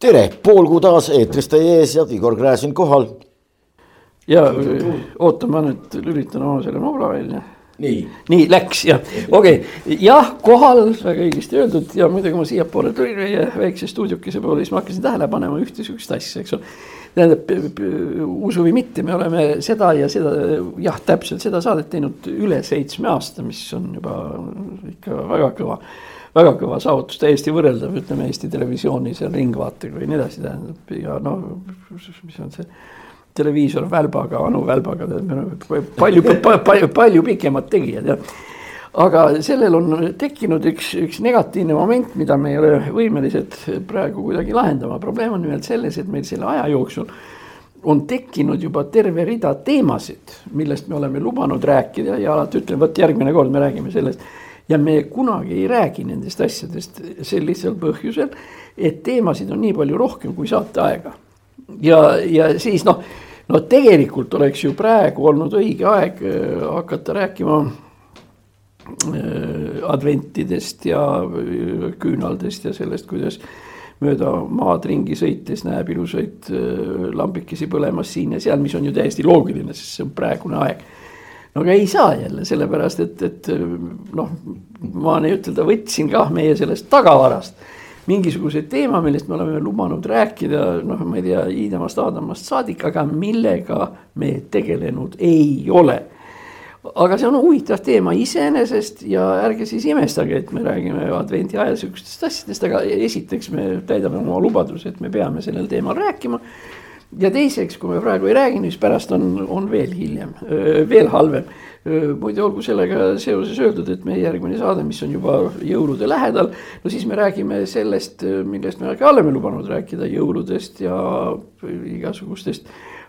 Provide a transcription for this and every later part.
tere, pool kuud taas eetris teie ees ja Igor Gräzin kohal. ja oota, ma nüüd lülitan oma selle nobla välja. Nii, nii läks jah, okei okay., jah, kohal väga õigesti öeldud ja muidugi ma siiapoole tulin meie väikse stuudiokese poole, siis ma hakkasin tähele panema ühte sihukest asja, eks ole. tähendab, usu või mitte, me oleme seda ja seda, jah, täpselt seda saadet teinud üle seitsme aasta, mis on juba ikka väga kõva väga kõva saavutus, täiesti võrreldav, ütleme Eesti Televisioonis ja Ringvaatega või nii edasi, tähendab ja noh, mis on see televiisor välbaga, Anu Välbaga, palju, palju, palju pikemad tegijad ja aga sellel on tekkinud üks, üks negatiivne moment, mida me ei ole võimelised praegu kuidagi lahendama. probleem on nimelt selles, et meil selle aja jooksul on tekkinud juba terve rida teemasid, millest me oleme lubanud rääkida ja alati ütleme, vot järgmine kord me räägime sellest ja me kunagi ei räägi nendest asjadest sel lihtsal põhjusel, et teemasid on nii palju rohkem kui saateaega. Ja, ja siis noh, no tegelikult oleks ju praegu olnud õige aeg äh, hakata rääkima äh, adventidest ja äh, küünaldest ja sellest, kuidas mööda maad ringi sõites näeb ilusaid lambikesi põlemas siin ja seal, mis on ju täiesti loogiline, sest see on praegune aeg. No aga ei saa jälle, sellepärast et, et noh, ma nii-ütelda võtsin kah meie sellest tagavarast mingisuguse teema, millest me oleme lubanud rääkida, noh, ma ei tea, Iidamast, Aadamast saadik, aga millega me tegelenud ei ole. aga see on huvitav teema iseenesest ja ärge siis imestage, et me räägime advendi ajal sihukestest asjadest, aga esiteks me täidame oma lubaduse, et me peame sellel teemal rääkima ja teiseks, kui me praegu ei räägi, siis pärast on, on veel hiljem, veel halvem. Muide, olgu sellega seoses öeldud, et meie järgmine saade, mis on juba jõulude lähedal, no siis me räägime sellest, millest me ka oleme lubanud rääkida, jõuludest ja igasugustest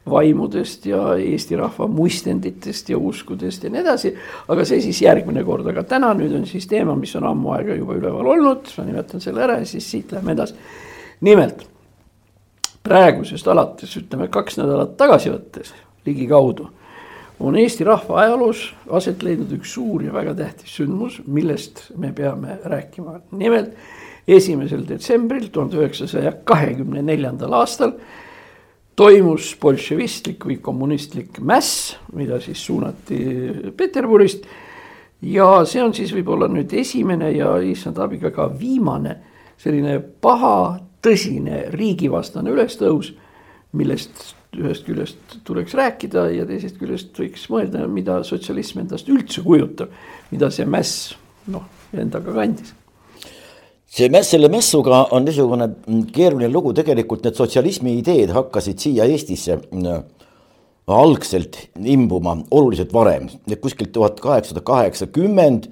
vaimudest ja Eesti rahva muistenditest ja uskudest ja nii edasi. aga see siis järgmine kord, aga täna nüüd on siis teema, mis on ammu aega juba üleval olnud, ma nimetan selle ära ja siis siit lähme edasi. nimelt praegusest alates, ütleme kaks nädalat tagasi võttes ligikaudu, on Eesti rahva ajaloos aset leidnud üks suur ja väga tähtis sündmus, millest me peame rääkima. nimelt esimesel detsembril tuhande üheksasaja kahekümne neljandal aastal toimus bolševistlik või kommunistlik mäss, mida siis suunati Peterburist. ja see on siis võib-olla nüüd esimene ja issand abiga ka viimane selline paha tõsine riigivastane ülestõus, millest ühest küljest tuleks rääkida ja teisest küljest võiks mõelda, mida sotsialism endast üldse kujutab, mida see mäss noh, endaga kandis. See mäss, selle mässuga on niisugune keeruline lugu, tegelikult need sotsialismi ideed hakkasid siia Eestisse no, algselt imbuma oluliselt varem, kuskilt tuhat kaheksasada kaheksakümmend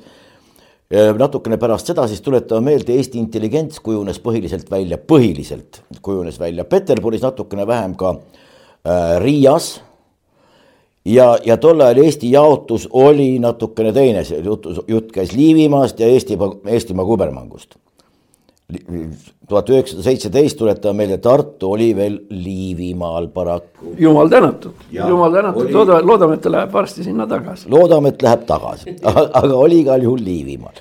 natukene pärast seda siis tuletame meelde, Eesti intelligents kujunes põhiliselt välja, põhiliselt kujunes välja Peterburis, natukene vähem ka äh, Riias. ja, ja tol ajal Eesti jaotus oli natukene teine, see jutt, jutt käis Liivimaast ja Eestimaa, Eestimaa kubermangust. Tuhat üheksasada seitseteist, tuletame meelde, Tartu oli veel Liivimaal paraku. jumal tänatud, jumal tänatud, loodame, loodame, et ta läheb varsti sinna tagasi. loodame, et läheb tagasi, aga oli igal juhul Liivimaal.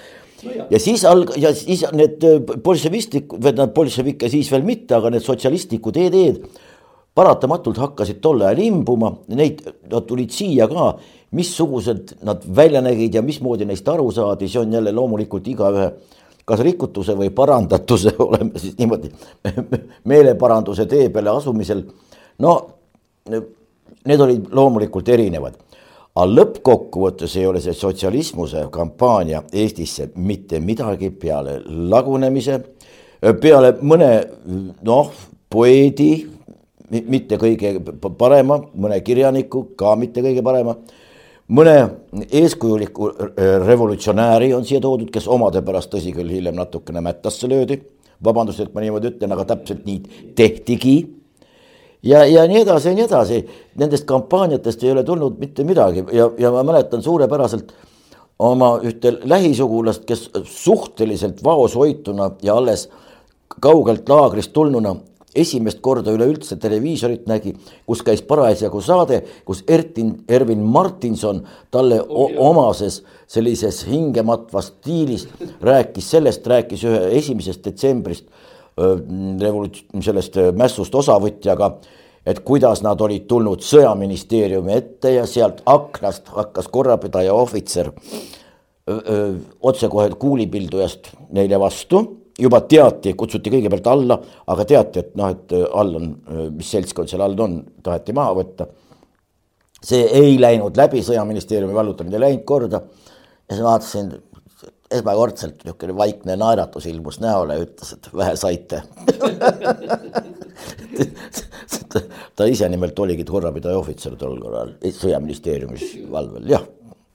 Ja siis alg- ja siis need bolševistlikud, või tähendab bolševikke siis veel mitte, aga need sotsialistlikud ideed paratamatult hakkasid tol ajal imbuma, neid, nad tulid siia ka, missugused nad välja nägid ja mismoodi neist aru saadi, see on jälle loomulikult igaühe kas rikutuse või parandatuse, oleme siis niimoodi meeleparanduse tee peale asumisel. no need olid loomulikult erinevad, aga lõppkokkuvõttes ei ole see sotsialismuse kampaania Eestisse mitte midagi peale lagunemise, peale mõne noh, poeedi, mitte kõige parema, mõne kirjaniku ka mitte kõige parema mõne eeskujuliku äh, revolutsionääri on siia toodud, kes omade pärast, tõsi küll, hiljem natukene mättasse löödi. vabandust, et ma niimoodi ütlen, aga täpselt nii tehtigi. ja, ja nii edasi ja nii edasi, nendest kampaaniatest ei ole tulnud mitte midagi ja, ja ma mäletan suurepäraselt oma ühte lähisugulast, kes suhteliselt vaoshoituna ja alles kaugelt laagrist tulnuna esimest korda üleüldse televiisorit nägi, kus käis parasjagu saade, kus Ertin, Ervin Martinson talle oh, omases sellises hingematvas stiilis rääkis sellest, rääkis ühe esimesest detsembrist revolut-, sellest mässust osavõtjaga, et kuidas nad olid tulnud sõjaministeeriumi ette ja sealt aknast hakkas korrapidaja ohvitser otsekohe kuulipildujast neile vastu juba teati, kutsuti kõigepealt alla, aga teati, et noh, et all on, mis seltskond seal all on, taheti maha võtta. see ei läinud läbi, sõjaministeeriumi vallutamine ei läinud korda. ja siis vaatasin, esmakordselt niisugune vaikne naeratus ilmus näole ja ütles, et vähe saite ta ise nimelt oligi korrapidaja ohvitser tol korral sõjaministeeriumis valvel, jah.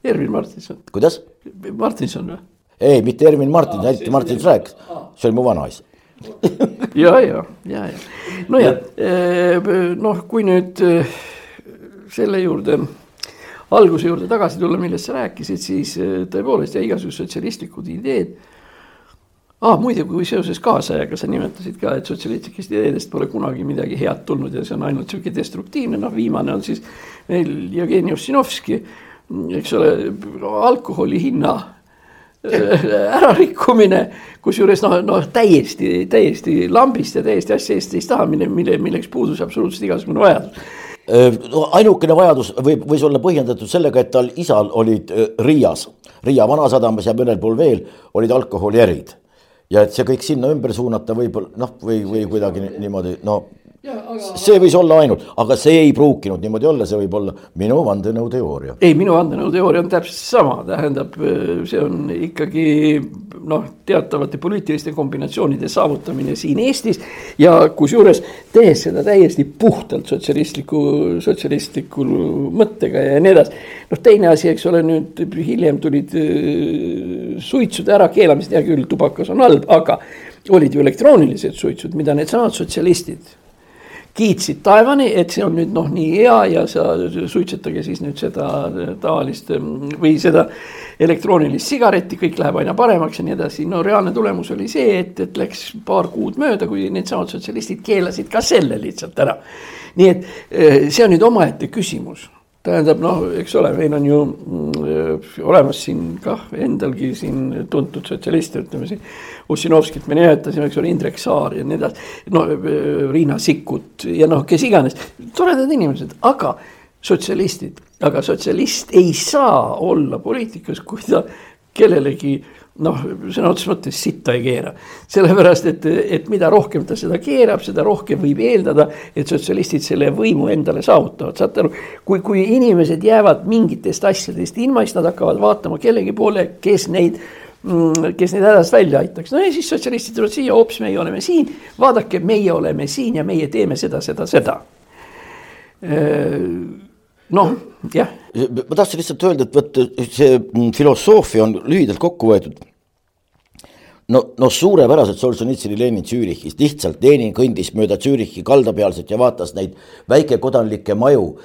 Ervin Martinson. kuidas? Martinson või? Ei, mitte Ervin Martin, eriti Martin Rääk, see oli mu vanaisa. Ja, ja, ja, ja nojah, eh, noh, kui nüüd eh, selle juurde, alguse juurde tagasi tulla, millest sa rääkisid, siis eh, tõepoolest ja igasugused sotsialistlikud ideed. Ah,. muide, kui seoses kaasajaga sa nimetasid ka, et sotsialistlikest ideedest pole kunagi midagi head tulnud ja see on ainult sihuke destruktiivne, noh, viimane on siis meil Jevgeni Ossinovski, eks ole, alkoholi hinna ärarikkumine, kusjuures noh, noh täiesti, täiesti lambist ja täiesti asja eest ei taha, mille, mille, milleks puudus absoluutselt igasugune vajadus no ainukene vajadus võib, võis olla põhjendatud sellega, et tal isal olid Riias, Riia Vanasadamas ja mõnel pool veel olid alkoholiärid. ja et see kõik sinna ümber suunata võib-olla noh, või, või kuidagi niimoodi no Aga... see võis olla ainult, aga see ei pruukinud niimoodi olla, see võib olla minu vandenõuteooria. ei, minu vandenõuteooria on täpselt sama, tähendab, see on ikkagi noh, teatavate poliitiliste kombinatsioonide saavutamine siin Eestis. ja kusjuures tehes seda täiesti puhtalt sotsialistliku, sotsialistliku mõttega ja nii edasi. noh, teine asi, eks ole, nüüd hiljem tulid äh, suitsude ärakeelamised, hea küll, tubakas on halb, aga olid ju elektroonilised suitsud, mida needsamad sotsialistid kiitsid taevani, et see on nüüd noh, nii hea ja sa suitsetage siis nüüd seda tavalist või seda elektroonilist sigaretti, kõik läheb aina paremaks ja nii edasi. no reaalne tulemus oli see, et, et läks paar kuud mööda, kui needsamad sotsialistid keelasid ka selle lihtsalt ära. nii et eh, see on nüüd omaette küsimus tähendab noh, eks ole, meil on ju mm, olemas siin kah endalgi siin tuntud sotsialiste, ütleme siin. Ossinovskit me nimetasime, eks ole, Indrek Saar ja nii edasi. no Riina Sikkut ja noh, kes iganes, toredad inimesed, aga sotsialistid, aga sotsialist ei saa olla poliitikas, kui ta kellelegi noh, sõna otseses mõttes sitta ei keera. sellepärast, et, et mida rohkem ta seda keerab, seda rohkem võib eeldada, et sotsialistid selle võimu endale saavutavad, saate aru. kui, kui inimesed jäävad mingitest asjadest ilma, siis nad hakkavad vaatama kellegi poole, kes neid mm, kes neid hädast välja aitaks, no ja siis sotsialistid tulevad siia, hoops, meie oleme siin, vaadake, meie oleme siin ja meie teeme seda, seda, seda. Noh, jah. ma tahtsin lihtsalt öelda, et vot see filosoofia on lühidalt kokku võetud. no, no suurepäraselt Solženitsõni Lenin Zürichis, lihtsalt Lenin kõndis mööda Zürichi kaldapealset ja vaatas neid väikekodanlikke maju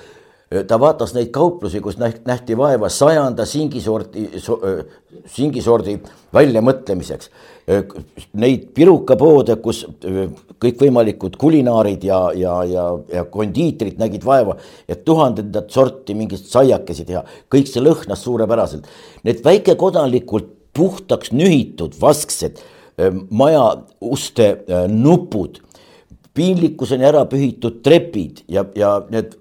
ta vaatas neid kauplusi, kus nähti vaeva sajanda singisordi, singisordi väljamõtlemiseks. Neid pirukapoode, kus kõikvõimalikud kulinaarid ja, ja, ja, ja kondiitrid nägid vaeva, et tuhandendat sorti mingit saiakesi teha, kõik see lõhnas suurepäraselt. Need väikekodanlikult puhtaks nühitud vasksed maja uste nupud, piinlikkuseni ära pühitud trepid ja, ja need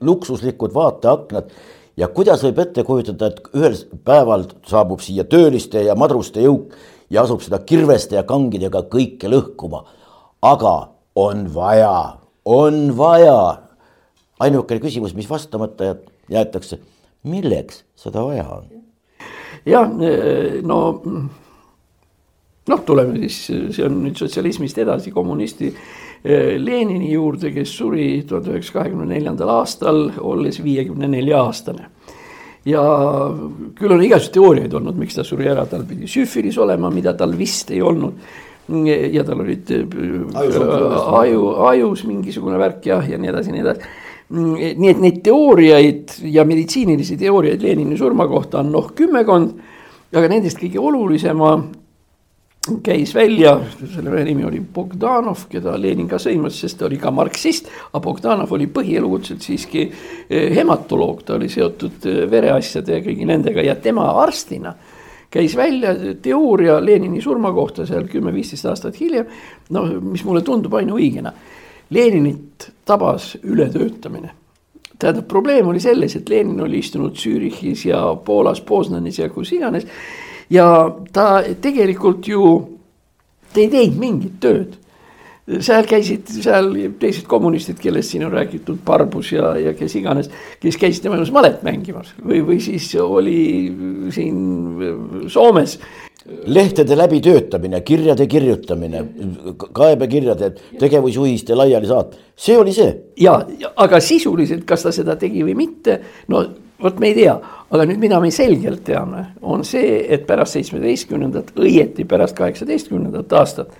luksuslikud vaateaknad ja kuidas võib ette kujutada, et ühel päeval saabub siia tööliste ja madruste jõuk ja asub seda kirveste ja kangidega kõike lõhkuma. aga on vaja, on vaja. ainukene küsimus, mis vastamata jäetakse, milleks seda vaja on? jah, no noh, tuleme siis, see on nüüd sotsialismist edasi kommunisti Eh, Lenini juurde, kes suri tuhande üheksasaja kahekümne neljandal aastal, olles viiekümne nelja aastane. ja küll on igasuguseid teooriaid olnud, miks ta suri ära, tal pidi süfilis olema, mida tal vist ei olnud. ja tal olid ajus, aju, ajus mingisugune värk jah, ja nii edasi, nii edasi nii et neid teooriaid ja meditsiinilisi teooriaid Lenini surma kohta on noh kümmekond, aga nendest kõige olulisema käis välja, selle nimi oli Bogdanov, keda Lenin ka sõimas, sest ta oli ka marksist. aga Bogdanov oli põhielukutselt siiski eh, hematoloog, ta oli seotud eh, vereasjade ja kõigi nendega ja tema arstina käis välja teooria Lenini surma kohta seal kümme-viisteist aastat hiljem. no mis mulle tundub ainuõigena. Leninit tabas ületöötamine tähendab, probleem oli selles, et Lenin oli istunud Zürichis ja Poolas, Poznanis ja kus iganes. Ja ta tegelikult ju ei teinud mingit tööd. seal käisid seal teised kommunistid, kellest siin on räägitud, Barbus ja, ja kes iganes, kes käisid tema juures malet mängimas või, või siis oli siin Soomes lehtede läbitöötamine, kirjade kirjutamine, kaebekirjade, tegevusjuhiste laiali saat, see oli see. ja, aga sisuliselt, kas ta seda tegi või mitte, no vot me ei tea, aga nüüd, mida me selgelt teame, on see, et pärast seitsmeteistkümnendat, õieti pärast kaheksateistkümnendat aastat.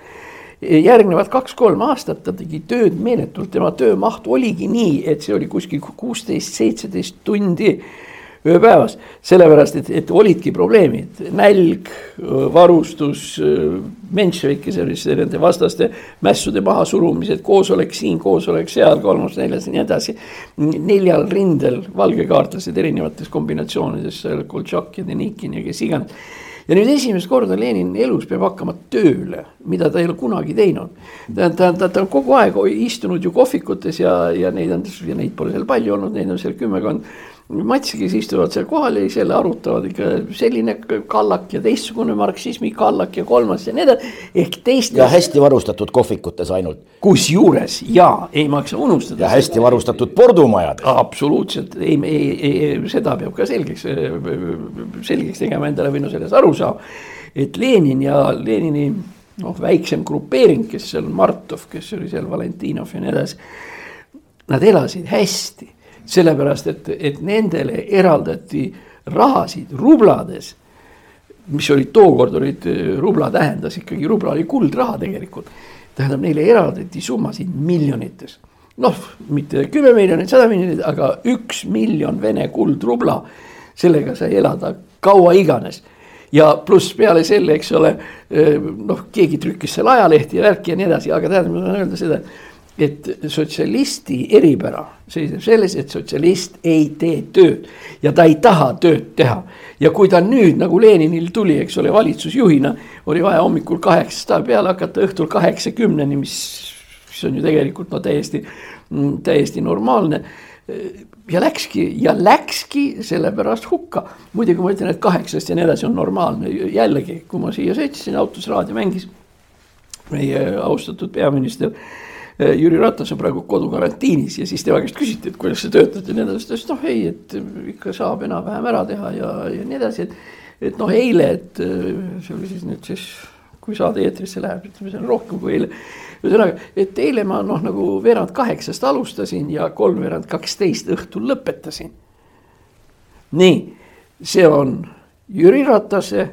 järgnevad kaks-kolm aastat ta tegi tööd meeletult, tema töömaht oligi nii, et see oli kuskil kuusteist, seitseteist tundi ööpäevas. sellepärast, et, et olidki probleemid, nälg, varustus, Menševiki selliste nende vastaste mässude mahasurumised, koosolek siin, koosolek seal, kolmas, neljas ja nii edasi. neljal rindel valgekaartlased erinevates kombinatsioonides, Koltšak ja Denikin ja kes iganes ja nüüd esimest korda Lenin elus peab hakkama tööle, mida ta ei ole kunagi teinud. ta, ta, ta, ta on kogu aeg istunud ju kohvikutes ja, ja neid on, ja neid pole seal palju olnud, neid on seal kümmekond Matsi, kes istuvad seal kohal ja selle arutavad ikka selline kallak ja teistsugune marksismi kallak ja kolmas ja nii edasi. ehk teistes. ja hästi varustatud kohvikutes ainult. kusjuures ja ei maksa unustada. ja hästi varustatud pordumajades. absoluutselt, ei, ei, ei, seda peab ka selgeks, selgeks tegema endale või no selles aru saama. et Lenin ja Lenini noh, väiksem grupeering, kes seal Martov, kes oli seal Valentinov ja nii edasi. Nad elasid hästi sellepärast et, et nendele eraldati rahasid rublades. mis olid tookord olid, rubla tähendas ikkagi, rubla oli kuldraha tegelikult. tähendab, neile eraldati summasid miljonites. noh, mitte kümme miljonit, sada miljonit, aga üks miljon Vene kuldrubla. sellega sai elada kaua iganes ja pluss peale selle, eks ole, noh, keegi trükkis seal ajalehti ja värki ja nii edasi, aga tähendab, ma tahan öelda seda, et et sotsialisti eripära seisneb selles, et sotsialist ei tee tööd ja ta ei taha tööd teha. ja kui ta nüüd nagu Leninil tuli, eks ole, valitsusjuhina, oli vaja hommikul kaheksast peale hakata õhtul kaheksakümneni, mis, mis on ju tegelikult no täiesti, täiesti normaalne ja läkski ja läkski sellepärast hukka. muidugi ma ütlen, et kaheksast ja nii edasi on normaalne, jällegi, kui ma siia sõitsin, autos raadio mängis. meie austatud peaminister Jüri Ratas on praegu kodukarantiinis ja siis tema käest küsiti, et kuidas sa töötad ja nii edasi, ta ütles noh ei, et ikka saab enam-vähem ära teha ja, ja nii edasi, et. et noh, eile, et eh, see oli siis nüüd siis, kui saade eetrisse läheb, ütleme, see on rohkem kui eile. ühesõnaga, et eile ma noh, nagu veerand kaheksast alustasin ja kolmveerand kaksteist õhtul lõpetasin. nii, see on Jüri Ratase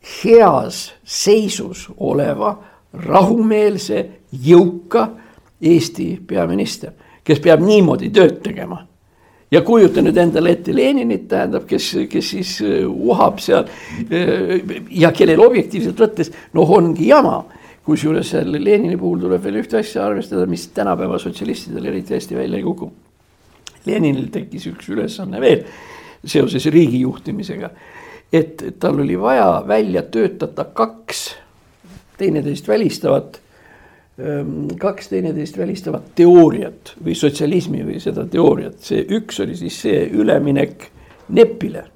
heas seisus oleva rahumeelse, jõuka Eesti peaminister, kes peab niimoodi tööd tegema. ja kujuta nüüd endale ette Leninit, tähendab, kes, kes siis äh, uhab seal äh, ja kellel objektiivselt võttes noh, ongi jama kusjuures seal Lenini puhul tuleb veel ühte asja arvestada, mis tänapäeva sotsialistidel eriti hästi välja ei kuku. Leninil tekkis üks ülesanne veel seoses riigi juhtimisega. et tal oli vaja välja töötada kaks teineteist välistavat, kaks teineteist välistavat teooriat või sotsialismi või seda teooriat, see üks oli siis see üleminek NEP-ile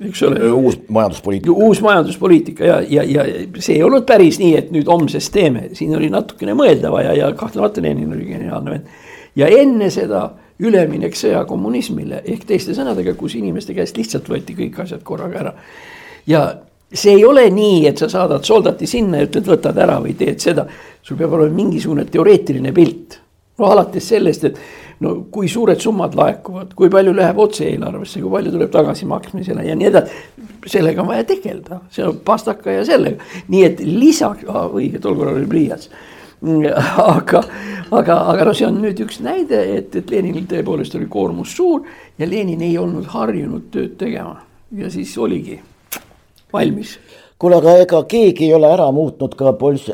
eks ole. uus majanduspoliitika. uus majanduspoliitika ja, ja, ja see ei olnud päris nii, et nüüd homsest teeme, siin oli natukene mõelda vaja ja kahtlemata Lenin oli geniaalne vend. ja enne seda üleminek sõjakommunismile ehk teiste sõnadega, kus inimeste käest lihtsalt võeti kõik asjad korraga ära. ja see ei ole nii, et sa saadad soldati sinna ja ütled, võtad ära või teed seda. sul peab olema mingisugune teoreetiline pilt. no alates sellest, et no kui suured summad laekuvad, kui palju läheb otse eelarvesse, kui palju tuleb tagasimaksmisele ja nii edasi. sellega on vaja tegeleda, see on pastaka ja sellega, nii et lisaks ah,, õige, tol korral oli pliiats aga, aga, aga no see on nüüd üks näide, et, et Leninil tõepoolest oli koormus suur ja Lenin ei olnud harjunud tööd tegema ja siis oligi valmis. kuule, aga ega keegi ei ole ära muutnud ka pols-,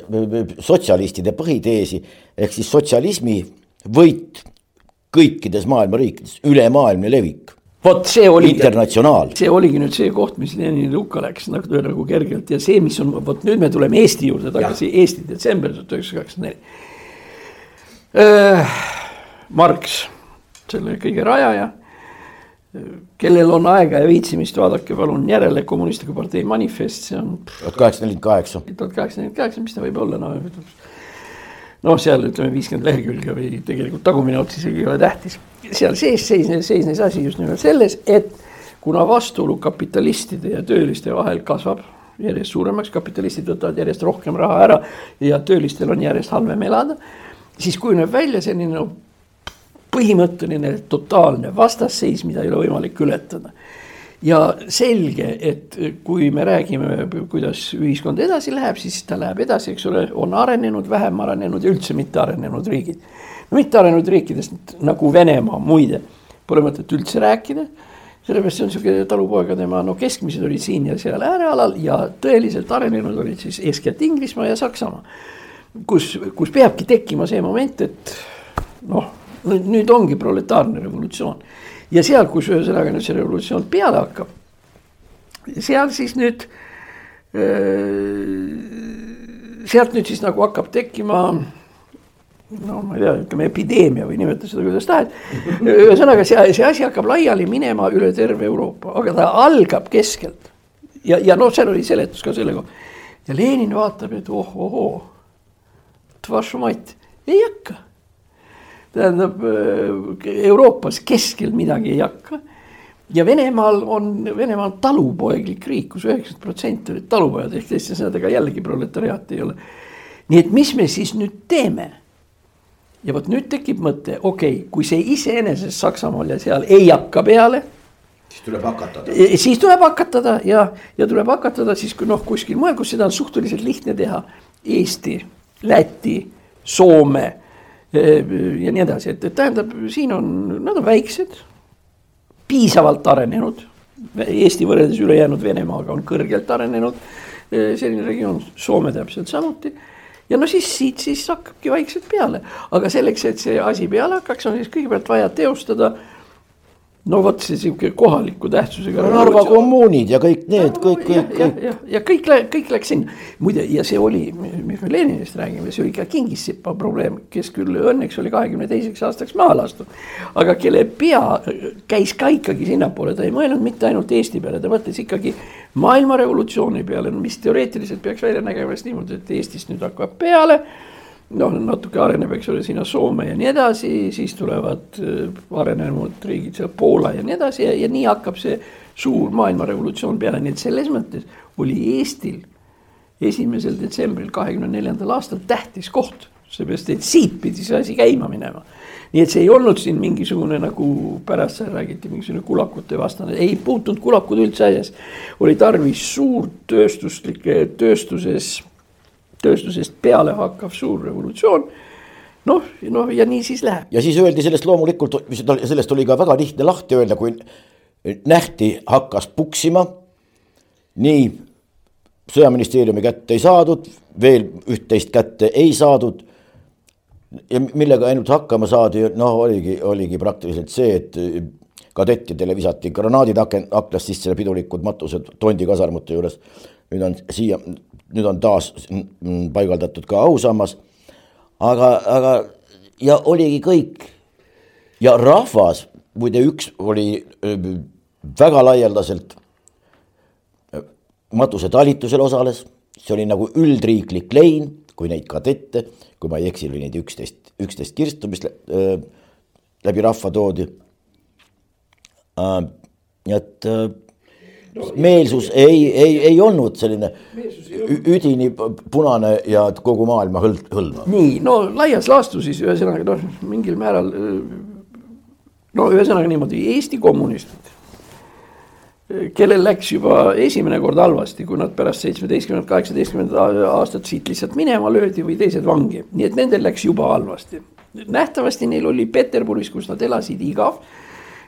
sotsialistide põhiteesi ehk siis sotsialismi võit kõikides maailma riikides, ülemaailmne levik. vot see oli. internatsionaal. see oligi nüüd see koht, mis Leninile hukka läks nagu, nagu kergelt ja see, mis on, vot nüüd me tuleme Eesti juurde tagasi, Eesti detsember tuhat üheksasada kaheksakümmend neli. Äh, Marx, selle kõige rajaja kellel on aega ja viitsimist, vaadake palun järele Kommunistliku partei manifest, see on. tuhat kaheksasada nelikümmend kaheksa. tuhat kaheksasada nelikümmend kaheksa, mis ta võib olla, no. noh, seal ütleme viiskümmend lehekülge või tegelikult tagumine ots isegi ei ole tähtis. seal sees seisnes, seisnes asi just nimelt selles, et kuna vastuolu kapitalistide ja tööliste vahel kasvab järjest suuremaks, kapitalistid võtavad järjest rohkem raha ära ja töölistel on järjest halvem elada, siis kujuneb välja selline no, põhimõtteline totaalne vastasseis, mida ei ole võimalik ületada. ja selge, et kui me räägime, kuidas ühiskond edasi läheb, siis ta läheb edasi, eks ole, on arenenud, vähem arenenud ja üldse mitte arenenud riigid. no mittearenenud riikidest nagu Venemaa muide, pole mõtet üldse rääkida sellepärast see on niisugune talupoegade maa, no keskmised olid siin ja seal äärealal ja tõeliselt arenenud olid siis eeskätt Inglismaa ja Saksamaa. kus, kus peabki tekkima see moment, et noh nüüd ongi proletaarne revolutsioon ja seal, kus ühesõnaga nüüd see revolutsioon peale hakkab, seal siis nüüd, sealt nüüd siis nagu hakkab tekkima no ma ei tea, ütleme epideemia või nimeta seda kuidas tahed. ühesõnaga see, see asi hakkab laiali minema üle terve Euroopa, aga ta algab keskelt. ja, ja noh, seal oli seletus ka selle kohta. ja Lenin vaatab, et oh-ohoo, tvašumait, ei hakka tähendab äh, Euroopas keskel midagi ei hakka. ja Venemaal on, Venemaa on talupoeglik riik kus, kus üheksakümmend protsenti olid talupojad ehk teiste sõnadega jällegi proletariaati ei ole. nii et mis me siis nüüd teeme? ja vot nüüd tekib mõte, okei okay,, kui see iseenesest Saksamaal ja seal ei hakka peale siis tuleb hakatada. siis tuleb hakatada ja, ja tuleb hakatada siis kui noh, kuskil mujal, kus seda on suhteliselt lihtne teha. Eesti, Läti, Soome ja nii edasi, et, et tähendab, siin on, nad on väiksed, piisavalt arenenud. Eesti võrreldes ülejäänud Venemaaga on kõrgelt arenenud. Selline regioon, Soome täpselt samuti. Ja no siis siit siis hakkabki vaikselt peale, aga selleks, et see asi peale hakkaks, on siis kõigepealt vaja teostada no vot see sihuke kohaliku tähtsusega. Narva kommuunid ja kõik need, kõik, kõik, kõik. ja, ja kõik, kõik läks sinna. muide, ja see oli, me Leninist räägime, see oli ka Kingissipa probleem, kes küll õnneks oli kahekümne teiseks aastaks maha lastud. aga kelle pea käis ka ikkagi sinnapoole, ta ei mõelnud mitte ainult Eesti peale, ta mõtles ikkagi maailma revolutsiooni peale, mis teoreetiliselt peaks välja nägema siis niimoodi, et Eestist nüüd hakkab peale noh, natuke areneb, eks ole, sinna Soome ja nii edasi, siis tulevad äh, arenenud riigid, seal Poola ja nii edasi ja, ja nii hakkab see suur maailmarevolutsioon peale, nii et selles mõttes oli Eestil esimesel detsembril kahekümne neljandal aastal tähtis koht, seepärast et siit pidi see asi käima minema. nii et see ei olnud siin mingisugune nagu pärast seal räägiti, mingisugune kulakute vastane, ei puutunud kulakud üldse asjas. oli tarvis suurt tööstuslikke, tööstuses tööstusest peale hakkav suur revolutsioon. noh, noh ja nii siis läheb. ja siis öeldi sellest loomulikult, sellest oli ka väga lihtne lahti öelda, kui nähti, hakkas puksima. nii sõjaministeeriumi kätte ei saadud, veel üht-teist kätte ei saadud. ja millega ainult hakkama saadi, noh, oligi, oligi praktiliselt see, et kadettidele visati granaadid aken-, aknast sisse pidulikud matused Tondi kasarmute juures. nüüd on siia, nüüd on taas paigaldatud ka ausammas. aga, aga ja oligi kõik. ja rahvas, muide üks oli väga laialdaselt matuse talitusel osales, see oli nagu üldriiklik lein, kui neid kadette, kui ma ei eksi, oli neid üksteist, üksteist kirstu, mis läbi rahva toodi äh,. et äh, no, meelsus ei, ei, ei olnud selline üdini punane ja kogu maailma hõld, hõlmav. nii, no laias laastus siis ühesõnaga noh, mingil määral. no ühesõnaga niimoodi, Eesti kommunistid, kellel läks juba esimene kord halvasti, kui nad pärast seitsmeteistkümnendat, kaheksateistkümnendat aastat siit lihtsalt minema löödi või teised vangi, nii et nendel läks juba halvasti. nähtavasti neil oli Peterburis, kus nad elasid, igav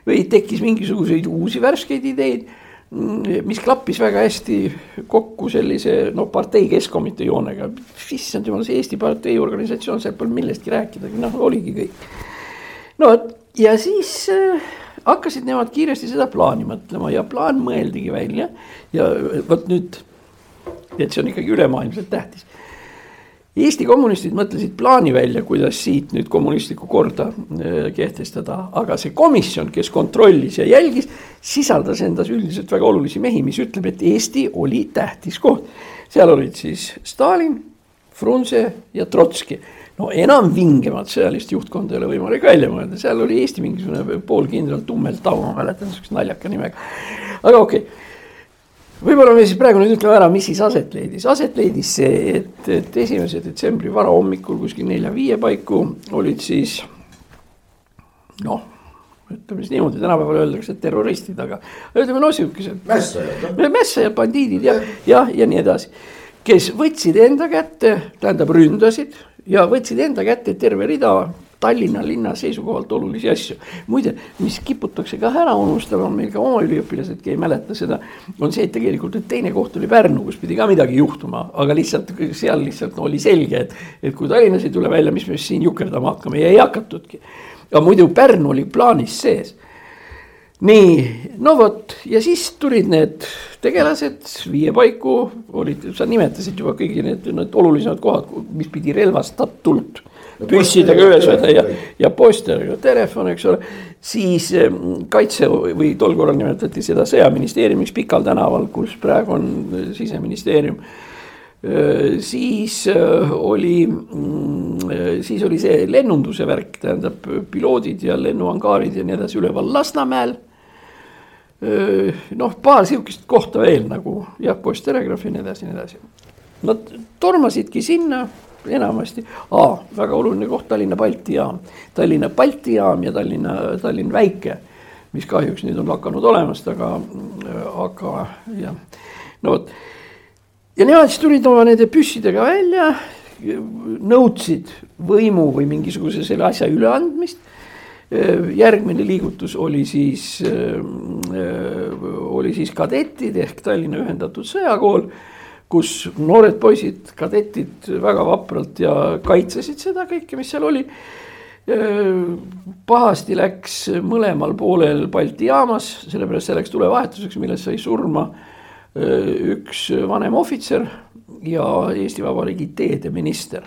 või tekkis mingisuguseid uusi värskeid ideid mis klappis väga hästi kokku sellise no partei keskkomitee joonega. issand jumal, see Eesti partei organisatsioon, seal polnud millestki rääkidagi, noh oligi kõik. no ja siis äh, hakkasid nemad kiiresti seda plaani mõtlema ja plaan mõeldigi välja ja vot nüüd, et see on ikkagi ülemaailmselt tähtis Eesti kommunistid mõtlesid plaani välja, kuidas siit nüüd kommunistlikku korda äh, kehtestada, aga see komisjon, kes kontrollis ja jälgis, sisaldas endas üldiselt väga olulisi mehi, mis ütleb, et Eesti oli tähtis koht. seal olid siis Stalin, Frunze ja Trotski. no enam vingemat sõjalist juhtkonda ei ole võimalik välja mõelda, seal oli Eesti mingisugune poolkindral Tummeltau, ma mäletan sihukese naljaka nimega. aga okei okay võib-olla me siis praegu nüüd ütleme ära, mis siis aset leidis, aset leidis see, et, et esimese detsembri varahommikul kuskil nelja-viie paiku olid siis noh, ütleme siis niimoodi, tänapäeval öeldakse terroristid, aga ütleme no sihukesed. mässajad. mässajad, bandiidid ja, ja, ja nii edasi, kes võtsid enda kätte, tähendab ründasid ja võtsid enda kätte terve rida Tallinna linna seisukohalt olulisi asju. muide, mis kiputakse ka ära unustama, meil ka oma üliõpilasedki ei mäleta seda, on see, et tegelikult nüüd teine koht oli Pärnu, kus pidi ka midagi juhtuma, aga lihtsalt seal lihtsalt no, oli selge, et, et kui Tallinnas ei tule välja, mis me siin jukerdama hakkame ja ei hakatudki. aga muidu Pärnu oli plaanis sees nii, no vot ja siis tulid need tegelased viie paiku, olid, sa nimetasid juba kõigi need, need olulisemad kohad, mis pidi relvastatult püssidega üles võtta ja, ja posteriga telefon, eks ole. siis kaitse või tol korral nimetati seda sõjaministeeriumiks Pikal tänaval, kus praegu on eh, siseministeerium eh, siis eh, oli, mm, siis oli see lennunduse värk, tähendab piloodid ja lennuangaarid ja nii edasi üleval Lasnamäel. noh, paar sihukest kohta veel nagu jah, Post-Telegraaf ja nii edasi ja nii edasi. Nad tormasidki sinna enamasti, väga oluline koht, Tallinna Balti jaam, Tallinna Balti jaam ja Tallinna, Tallinn Väike, mis kahjuks nüüd on lakanud olemast, aga, aga jah, no vot. ja nemad siis tulid oma nende püssidega välja, nõudsid võimu või mingisuguse selle asja üleandmist. Järgmine liigutus oli siis, oli siis kadetid ehk Tallinna Ühendatud Sõjakool kus noored poisid, kadetid väga vapralt ja kaitsesid seda kõike, mis seal oli. pahasti läks mõlemal poolel Balti jaamas, sellepärast see läks tulevahetuseks, millest sai surma üks vanem ohvitser ja Eesti Vabariigi teedeminister,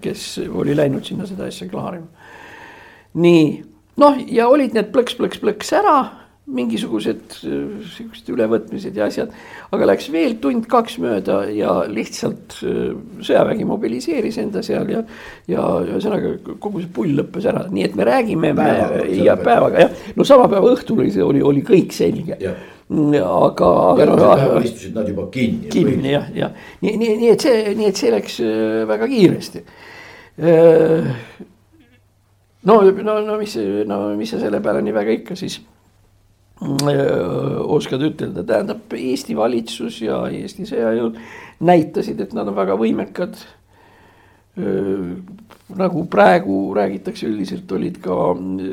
kes oli läinud sinna seda asja klaarima. nii, noh ja olid need plõks-plõks-plõks ära mingisugused äh, sihukesed ülevõtmised ja asjad. aga läks veel tund-kaks mööda ja lihtsalt äh, sõjavägi mobiliseeris enda seal ja, ja ühesõnaga kogu see pull lõppes ära, nii et me räägime päevaga, ja päevaga jah, no sama päeva õhtul oli oli, oli kõik selge mm, aga, istusid nad juba kinni. kinni jah, jah, nii, nii, nii et see, nii et see läks äh, väga kiiresti. no, no, no mis, no mis sa selle peale nii väga ikka siis oskad ütelda, tähendab Eesti valitsus ja Eesti sõjajõud näitasid, et nad on väga võimekad. nagu praegu räägitakse üldiselt, olid ka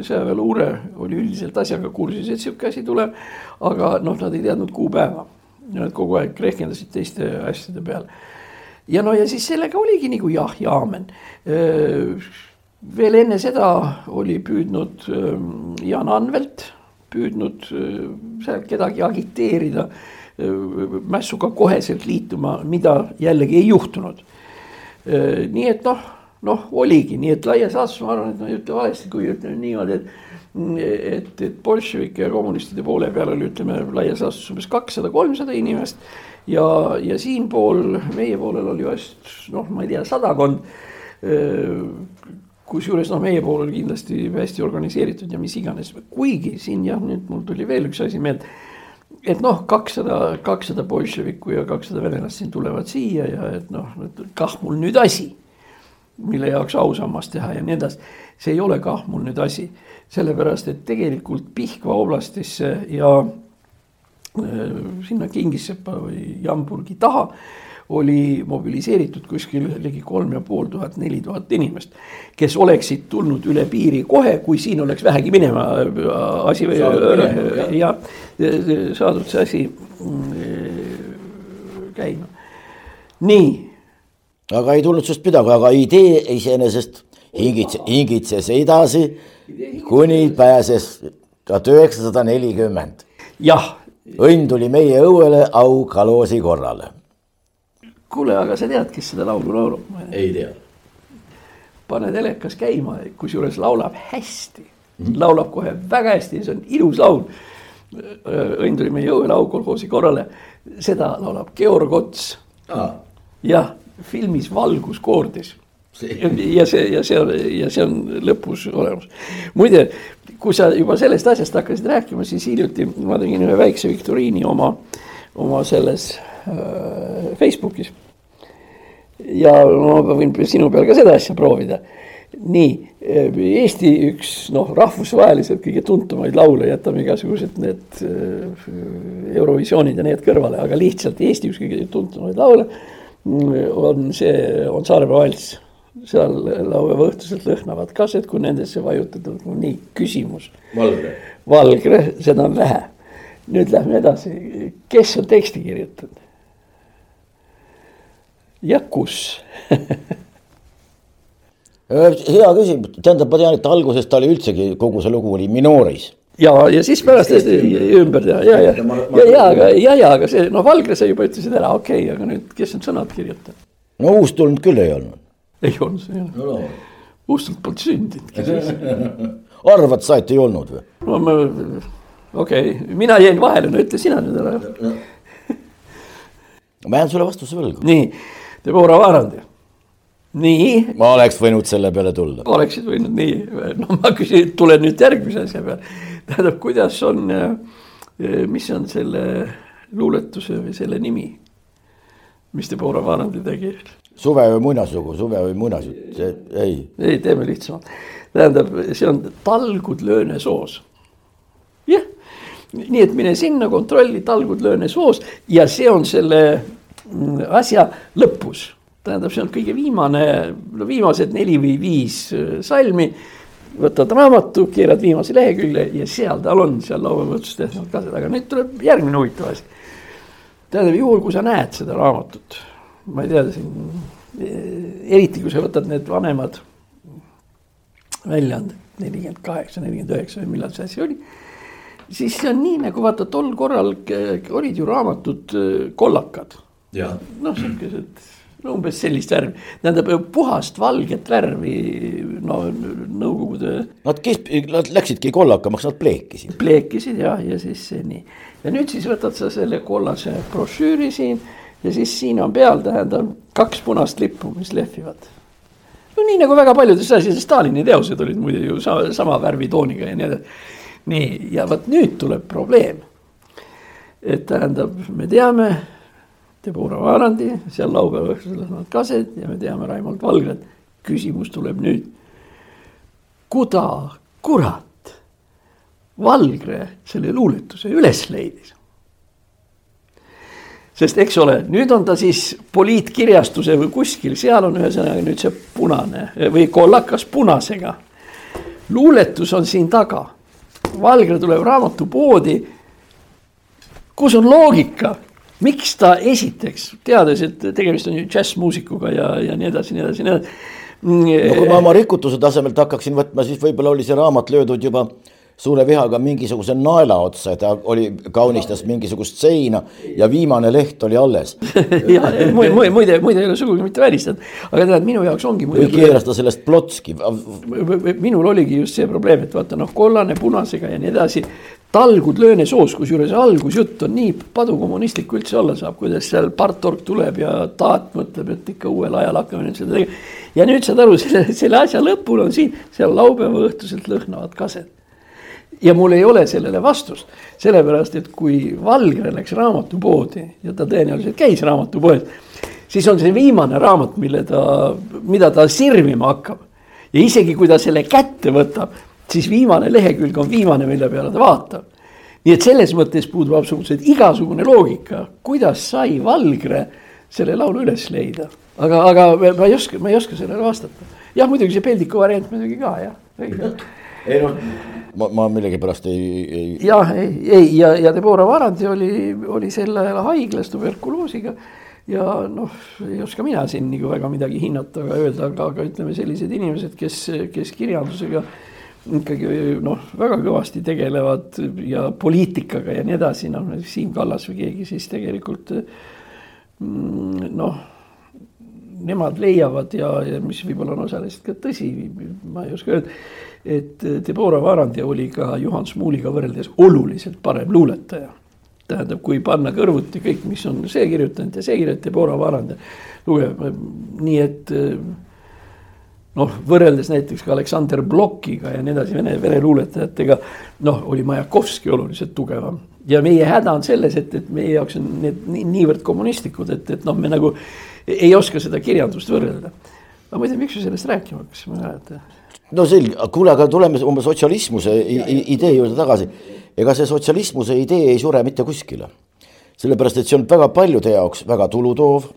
sõjaväeluure oli üldiselt asjaga kursis, et sihuke asi tuleb. aga noh, nad ei teadnud kuupäeva, nad kogu aeg rehkendasid teiste asjade peale. ja no ja siis sellega oligi nagu jah ja aamen veel enne seda oli püüdnud Jaan Anvelt püüdnud äh, seal kedagi agiteerida äh, mässuga koheselt liituma, mida jällegi ei juhtunud. Äh, nii et noh, noh oligi, nii et laias laastus ma arvan, et ma ei ütle valesti, kui ütlen niimoodi, et et, et bolševike ja kommunistide poole peal oli, ütleme laias laastus umbes kakssada, kolmsada inimest. ja, ja siinpool, meie poolel oli vast noh, ma ei tea, sadakond kusjuures noh, meie pool oli kindlasti hästi organiseeritud ja mis iganes, kuigi siin jah, nüüd mul tuli veel üks asi meelde. et noh, kakssada, kakssada bolševikku ja kakssada venelast siin tulevad siia ja et noh, kah mul nüüd asi. mille jaoks ausammas teha ja nii edasi, see ei ole kah mul nüüd asi, sellepärast et tegelikult Pihkva oblastisse ja sinna Kingissepa või Jamburgi taha oli mobiliseeritud kuskil ligi kolm ja pool tuhat, neli tuhat inimest, kes oleksid tulnud üle piiri kohe, kui siin oleks vähegi minema asi või ja saadud see asi mm, käima. nii. aga ei tulnud sinust midagi, aga idee iseenesest hingitses, hingitses edasi, kuni pääses tuhat üheksasada nelikümmend. jah. õnn tuli meie õuele au Kaloosi korrale kuule, aga sa tead, kes seda laulu laulab? ei tea. pane telekas käima, kusjuures laulab hästi mm, -hmm. laulab kohe väga hästi, see on ilus laul. õnn tuli meie jõuelaul kolhoosi korrale, seda laulab Georg Ots ah.. jah, filmis Valguskoordis ja see, ja see on, ja see on lõpus olemas. muide, kui sa juba sellest asjast hakkasid rääkima, siis hiljuti ma tegin ühe väikse viktoriini oma, oma selles Äh, Facebookis. ja ma võin sinu peal ka seda asja proovida. nii, äh, Eesti üks noh, rahvusvaheliselt kõige tuntumaid laule, jätame igasugused need äh, Eurovisioonid ja need kõrvale, aga lihtsalt Eesti üks kõige tuntumaid laule mm, on see, on Saaremaa valss seal laupäeva õhtuselt lõhnavad kased, kui nendesse vajutatud, nii küsimus. Valgre. Valgre, seda on vähe. nüüd lähme edasi, kes on teksti kirjutanud? Ja kus hea küsimus, tähendab, ma tean, et alguses ta oli üldsegi, kogu see lugu oli minooris. ja, ja siis pärast ümber teha ja, ja, ja, ja, aga ja, ja, aga see noh, Valgre sa juba ütlesid ära, okei okay,, aga nüüd, kes need sõnad kirjutab? no uustulnud küll ei olnud. ei olnud see jah no,. uustult polnud sündinudki siis arvad sa, et ei olnud või? no ma, okei okay., mina jäin vahele, no ütle sina nüüd ära. ma jään sulle vastuse võlgu. nii Deborah Vaarandi. nii. ma oleks võinud selle peale tulla. oleksid võinud nii, no ma küsin, tulen nüüd järgmise asja peale. tähendab, kuidas on, eh, mis on selle luuletuse või selle nimi, mis Deborah Vaarandi tegi? suve või muinaslugu, suve või muinasjutt, ei. ei, teeme lihtsamalt. tähendab, see on Talgud löönesoos. jah, nii et mine sinna, kontrolli Talgud löönesoos ja see on selle asja lõpus. tähendab, see on kõige viimane, no viimased neli või viis äh, salmi. võtad raamatu, keerad viimase lehekülje ja seal tal on, seal laupäevaõhtus tehtud ka seda, aga nüüd tuleb järgmine huvitav asi. tähendab, juhul kui sa näed seda raamatut, ma ei tea, äh, eriti kui sa võtad need vanemad väljaanded, nelikümmend kaheksa, nelikümmend üheksa või millal see asi oli siis see on nii nagu vaata tol korral olid ju raamatud äh, kollakad noh, sihukesed no umbes sellist värvi, tähendab puhast valget värvi, no Nõukogude. Nad kes-, nad läksidki kollakamaks, nad pleekisid. pleekisid jah, ja siis nii. ja nüüd siis võtad sa selle kollase brošüüri siin ja siis siin on peal, tähendab kaks punast lippu, mis lehvivad. no nii nagu väga paljudes asjades, Stalini teosed olid muide ju sama, sama värvitooniga ja nii edasi. nii, ja vot nüüd tuleb probleem. et tähendab, me teame Deborah Vaarandi, seal laupäeva õhtul on kaset ja me teame Raimond Valgret. küsimus tuleb nüüd. kuda kurat Valgre selle luuletuse üles leidis? sest eks ole, nüüd on ta siis poliitkirjastuse või kuskil, seal on ühesõnaga nüüd see punane või kollakas punasega. luuletus on siin taga. Valgre tuleb raamatupoodi. kus on loogika miks ta esiteks, teades, et tegemist on ju džässmuusikuga ja, ja nii edasi, nii edasi, nii edasi. no kui ma oma rikutuse tasemelt hakkaksin võtma, siis võib-olla oli see raamat löödud juba suure vihaga mingisuguse naela otsa, ta oli, kaunistas mingisugust seina ja viimane leht oli alles ja muide, muide, muide, muide ei ole sugugi mitte välistatud, aga tead, minu jaoks ongi. või keeras ta sellest plotski. minul oligi just see probleem, et vaata noh, kollane punasega ja nii edasi talgud löönesoos, kusjuures algusjutt on nii padukommunistlik kui üldse olla saab, kuidas seal partorg tuleb ja taat mõtleb, et ikka uuel ajal hakkame nüüd seda tegema. ja nüüd saad aru, selle, selle asja lõpul on siin, seal laupäeva õhtuselt lõhnavad kased. ja mul ei ole sellele vastust, sellepärast et kui Valgre läks raamatupoodi ja ta tõenäoliselt käis raamatupoes, siis on see viimane raamat, mille ta, mida ta sirvima hakkab. ja isegi kui ta selle kätte võtab siis viimane lehekülg on viimane, mille peale ta vaatab. nii et selles mõttes puudub absoluutselt igasugune loogika, kuidas sai Valgre selle laulu üles leida. aga, aga ma ei oska, ma ei oska sellele vastata. jah, muidugi see Peldiku variant muidugi ka jah, ei noh, ma, ma millegipärast ei, ei. jah, ei, ei ja, ja Deborah Varandi oli, oli sel ajal haiglas tuberkuloosiga ja noh, ei oska mina siin nagu väga midagi hinnata, aga öelda, aga, aga ütleme, sellised inimesed, kes, kes kirjandusega ikkagi noh, väga kõvasti tegelevad ja poliitikaga ja nii edasi, noh Siim Kallas või keegi, siis tegelikult mm, noh, nemad leiavad ja, ja mis võib-olla on osaliselt ka tõsi, ma ei oska öelda, et Deborah Varandi oli ka Juhan Smuuliga võrreldes oluliselt parem luuletaja. Tähendab, kui panna kõrvuti kõik, mis on see kirjutanud ja see kirjutanud, Deborah Varand lugev, nii et noh, võrreldes näiteks ka Aleksander Blokiga ja nii edasi, vene, vene luuletajatega. noh, oli Majakovski oluliselt tugevam ja meie häda on selles, et, et meie jaoks on need nii, niivõrd kommunistlikud, et, et noh, me nagu ei oska seda kirjandust võrrelda. aga tea, miks me sellest rääkima hakkasime, ma ei mäleta. no selge, kuule, aga tuleme oma sotsialismuse idee juurde tagasi. ega see sotsialismuse idee ei sure mitte kuskile. sellepärast, et see on väga paljude jaoks väga tulutoov.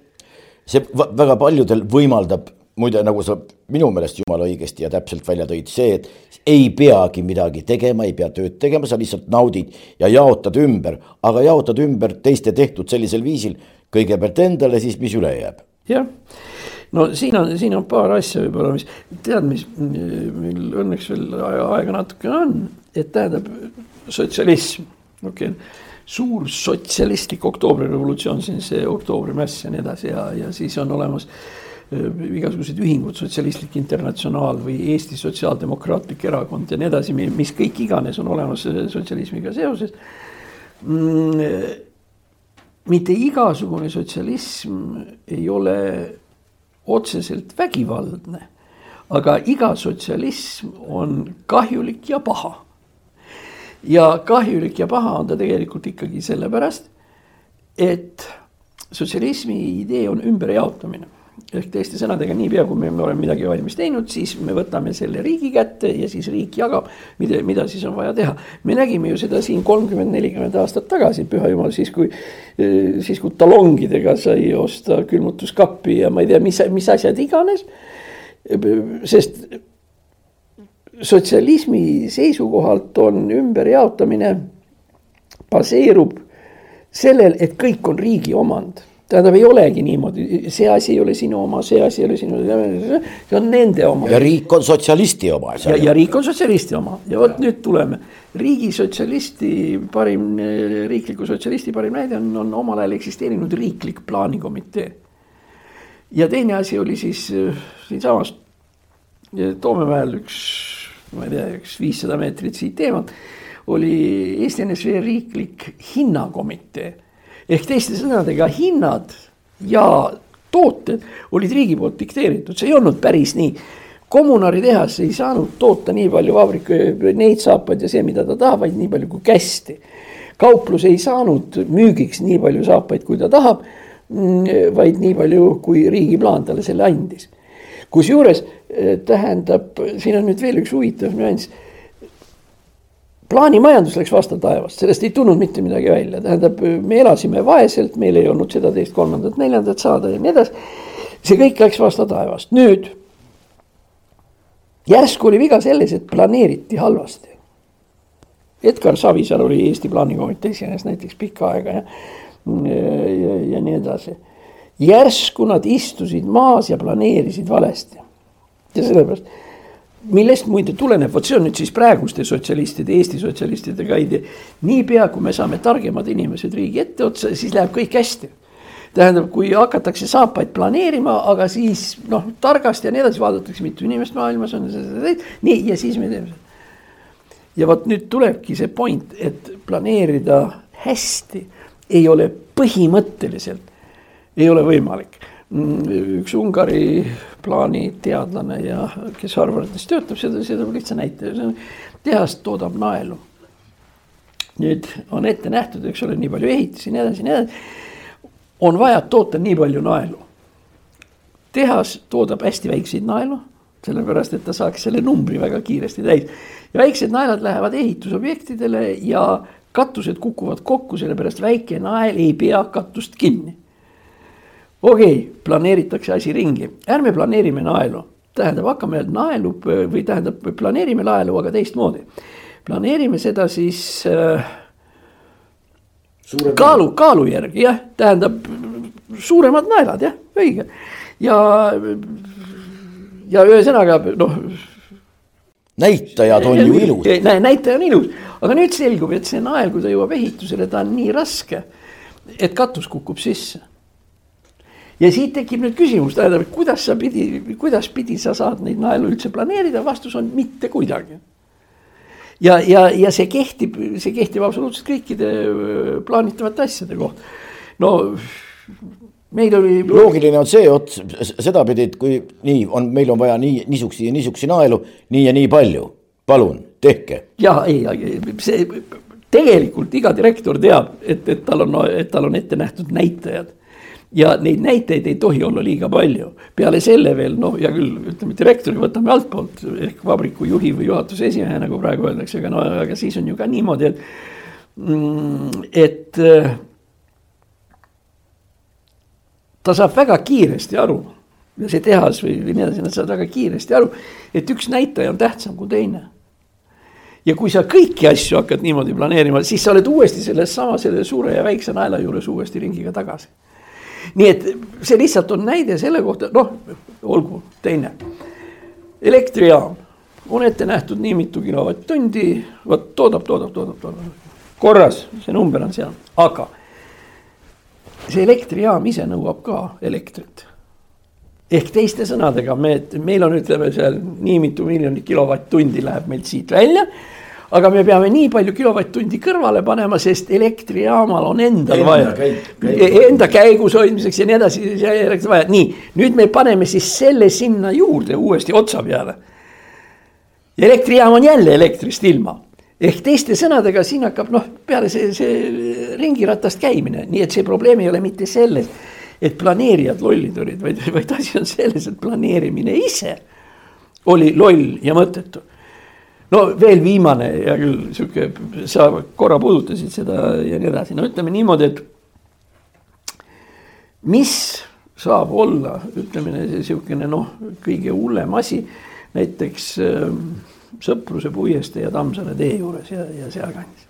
see väga paljudel võimaldab muide, nagu sa minu meelest jumala õigesti ja täpselt välja tõid, see, et ei peagi midagi tegema, ei pea tööd tegema, sa lihtsalt naudid ja jaotad ümber, aga jaotad ümber teiste tehtud sellisel viisil, kõigepealt endale, siis mis üle jääb. jah, no siin on, siin on paar asja võib-olla, mis tead, mis meil õnneks veel aega natukene on, et tähendab sotsialism, okei. Okay suur sotsialistlik oktoobrirevolutsioon, siin see oktoobrimäss ja nii edasi ja, ja siis on olemas igasugused ühingud, Sotsialistlik Internatsionaal või Eesti Sotsiaaldemokraatlik Erakond ja nii edasi, mis kõik iganes on olemas äh, sotsialismiga seoses. Mm, äh, mitte igasugune sotsialism ei ole otseselt vägivaldne, aga iga sotsialism on kahjulik ja paha. ja kahjulik ja paha on ta tegelikult ikkagi sellepärast, et sotsialismi idee on ümberjaotamine ehk teiste sõnadega, niipea kui me oleme midagi valmis teinud, siis me võtame selle riigi kätte ja siis riik jagab, mida, mida siis on vaja teha. me nägime ju seda siin kolmkümmend, nelikümmend aastat tagasi, püha jumal, siis kui, siis kui talongidega sai osta külmutuskappi ja ma ei tea, mis, mis asjad iganes. sest sotsialismi seisukohalt on ümberjaotamine, baseerub sellel, et kõik on riigi omand tähendab, ei olegi niimoodi, see asi ei ole sinu oma, see asi ei ole sinu, see on nende oma. ja riik on sotsialisti oma. ja, ja riik on sotsialisti oma ja vot nüüd tuleme, riigi sotsialisti parim, riikliku sotsialisti parim näide on, on omal ajal eksisteerinud riiklik plaanikomitee. ja teine asi oli siis äh, siinsamas Toomemäel üks, ma ei tea, üks viissada meetrit siit eemalt oli Eesti NSV riiklik hinnakomitee ehk teiste sõnadega hinnad ja tooted olid riigi poolt dikteeritud, see ei olnud päris nii. kommunaritehas ei saanud toota nii palju vabrika, neid saapaid ja see, mida ta tahab, vaid nii palju kui kästi. kauplus ei saanud müügiks nii palju saapaid, kui ta tahab, mm, vaid nii palju, kui riigi plaan talle selle andis. kusjuures eh, tähendab, siin on nüüd veel üks huvitav nüanss plaanimajandus läks vastu taevast, sellest ei tulnud mitte midagi välja, tähendab, me elasime vaeselt, meil ei olnud seda, teist, kolmandat, neljandat saada ja nii edasi. see kõik läks vastu taevast, nüüd. järsku oli viga selles, et planeeriti halvasti. Edgar Savisaar oli Eesti plaanikomitee esimees näiteks pikka aega ja, ja, ja, nii edasi. järsku nad istusid maas ja planeerisid valesti. ja sellepärast millest muide tuleneb, vot see on nüüd siis praeguste sotsialistide, Eesti sotsialistidega idee. niipea kui me saame targemad inimesed riigi etteotsa, siis läheb kõik hästi. tähendab, kui hakatakse saapaid planeerima, aga siis noh, targasti ja nii edasi vaadatakse, mitu inimest maailmas on. nii ja siis me teeme seda. ja vot nüüd tulebki see point, et planeerida hästi ei ole põhimõtteliselt, ei ole võimalik üks Ungari plaaniteadlane ja kes Harvardis töötab, seda, seda lihtsa näite, tehas toodab naelu. nüüd on ette nähtud, eks ole, nii palju ehitisi, nii edasi, nii edasi. on vaja toota nii palju naelu. tehas toodab hästi väikseid naelu, sellepärast et ta saaks selle numbri väga kiiresti täis. ja väiksed naelad lähevad ehitusobjektidele ja katused kukuvad kokku, sellepärast väike nael ei pea katust kinni. Okei okay,, planeeritakse asi ringi, ärme planeerime naelu, tähendab, hakkame naelu või tähendab, planeerime naelu, aga teistmoodi. planeerime seda siis äh, Suurem kaalu, kaalu järgi jah, tähendab suuremad naelad jah, õige. Ja, ja ühesõnaga noh näitajad on ju ilus. näitaja on ilus, aga nüüd selgub, et see nael, kui ta jõuab ehitusele, ta on nii raske, et katus kukub sisse. Ja siit tekib nüüd küsimus, tähendab, kuidas sa pidi, kuidas pidi sa saad neid naelu üldse planeerida, vastus on mitte kuidagi. ja, ja, ja see kehtib, see kehtib absoluutselt kõikide plaanitavate asjade kohta. no meil oli. loogiline on see ots, sedapidi, et kui nii on, meil on vaja nii niisuguseid ja niisuguseid naelu, nii ja nii palju, palun tehke. ja ei, see tegelikult iga direktor teab, et, et tal on, et tal on ette nähtud näitajad ja neid näiteid ei tohi olla liiga palju. peale selle veel noh, hea küll, ütleme direktori võtame altpoolt ehk vabriku juhi või juhatuse esimehe, nagu praegu öeldakse, aga no aga siis on ju ka niimoodi, et mm, et ta saab väga kiiresti aru see tehas või, või nii edasi, nad saavad väga kiiresti aru, et üks näitaja on tähtsam kui teine. ja kui sa kõiki asju hakkad niimoodi planeerima, siis sa oled uuesti selles sama selle suure ja väikse naela juures uuesti ringiga tagasi. Nii et see lihtsalt on näide selle kohta, noh, olgu teine. elektrijaam on ette nähtud nii mitu kilovatt-tundi, vot toodab, toodab, toodab, toodab. korras, see number on seal, aga see elektrijaam ise nõuab ka elektrit. ehk teiste sõnadega, me, meil on, ütleme seal nii mitu miljonit kilovatt-tundi läheb meilt siit välja. Aga me peame nii palju kilovatt-tundi kõrvale panema, sest elektrijaamal on endal enda vaja käib. enda käigus hoidmiseks ja nii edasi, vaja, nii nüüd me paneme siis selle sinna juurde uuesti otsa peale. elektrijaam on jälle elektrist ilma ehk teiste sõnadega siin hakkab noh, peale see, see ringiratast käimine, nii et see probleem ei ole mitte selles, et planeerijad lollid olid, vaid, vaid asi on selles, et planeerimine ise oli loll ja mõttetu. No veel viimane, hea küll, sihuke, sa korra puudutasid seda ja nii edasi, no ütleme niimoodi, et mis saab olla, ütleme sihukene noh, kõige hullem asi, näiteks äh, Sõpruse puiestee ja Tammsaare tee juures ja, ja sealkandis.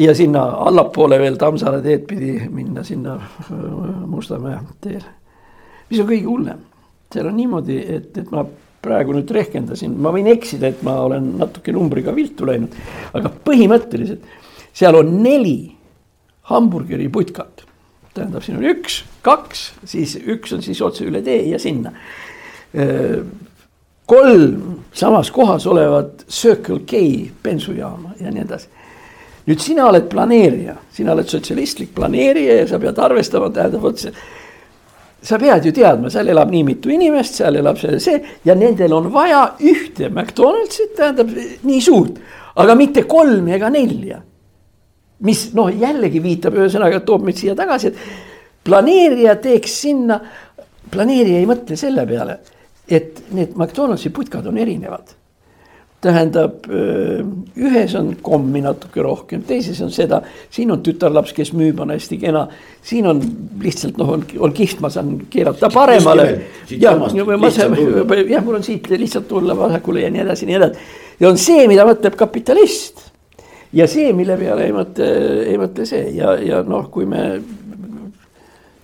ja sinna allapoole veel Tammsaare teed pidi minna sinna äh, Mustamäe teele. mis on kõige hullem, seal on niimoodi, et, et ma praegu nüüd rehkendasin, ma võin eksida, et ma olen natuke numbriga viltu läinud, aga põhimõtteliselt seal on neli hamburgeri putkat. tähendab, siin on üks, kaks, siis üks on siis otse üle tee ja sinna kolm samas kohas olevat Circle K bensujaama ja nii edasi. nüüd sina oled planeerija, sina oled sotsialistlik planeerija ja sa pead arvestama, tähendab vot see. Sa pead ju teadma, seal elab nii mitu inimest, seal elab see, see ja nendel on vaja ühte McDonaldsit, tähendab nii suurt, aga mitte kolme ega nelja. mis noh, jällegi viitab ühesõnaga, toob meid siia tagasi, et planeerija teeks sinna, planeerija ei mõtle selle peale et need McDonaldsi putkad on erinevad. Tähendab, ühes on kommi natuke rohkem, teises on seda, siin on tütarlaps, kes müüb, on hästi kena. siin on lihtsalt noh, on, on kihvt, ma saan keerata paremale. jah, jah, mul on siit lihtsalt tulla vasakule ja nii edasi, nii edasi. ja on see, mida mõtleb kapitalist ja see, mille peale ei mõtle, ei mõtle see ja, ja noh, kui me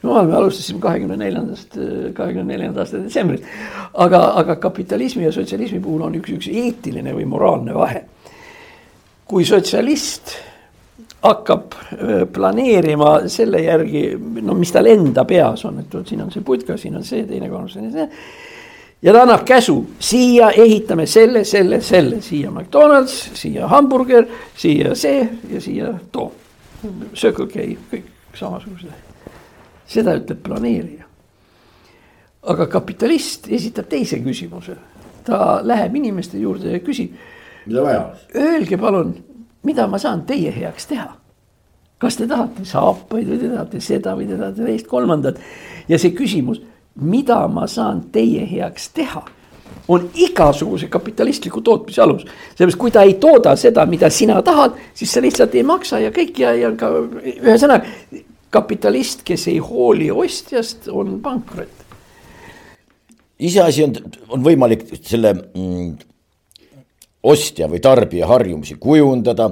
jumal, me alustasime kahekümne neljandast, kahekümne neljanda aasta detsembrit. aga, aga kapitalismi ja sotsialismi puhul on üks, üks eetiline või moraalne vahe. kui sotsialist hakkab planeerima selle järgi, no mis tal enda peas on, et vot siin on see putka, siin on see, teine, kolmas, see. ja ta annab käsu, siia ehitame selle, selle, selle, siia McDonalds, siia hamburger, siia see ja siia too. Circle K, kõik samasugused seda ütleb planeerija. aga kapitalist esitab teise küsimuse, ta läheb inimeste juurde ja küsib. mida vaja? Öelge palun, mida ma saan teie heaks teha? kas te tahate saapaid või te tahate seda või te tahate teist, kolmandat ja see küsimus, mida ma saan teie heaks teha, on igasuguse kapitalistliku tootmise alus. sellepärast, kui ta ei tooda seda, mida sina tahad, siis sa lihtsalt ei maksa ja kõik ja, ja ka ühesõnaga kapitalist, kes ei hooli ostjast, on pankrot. iseasi on, on võimalik selle mm, ostja või tarbija harjumusi kujundada.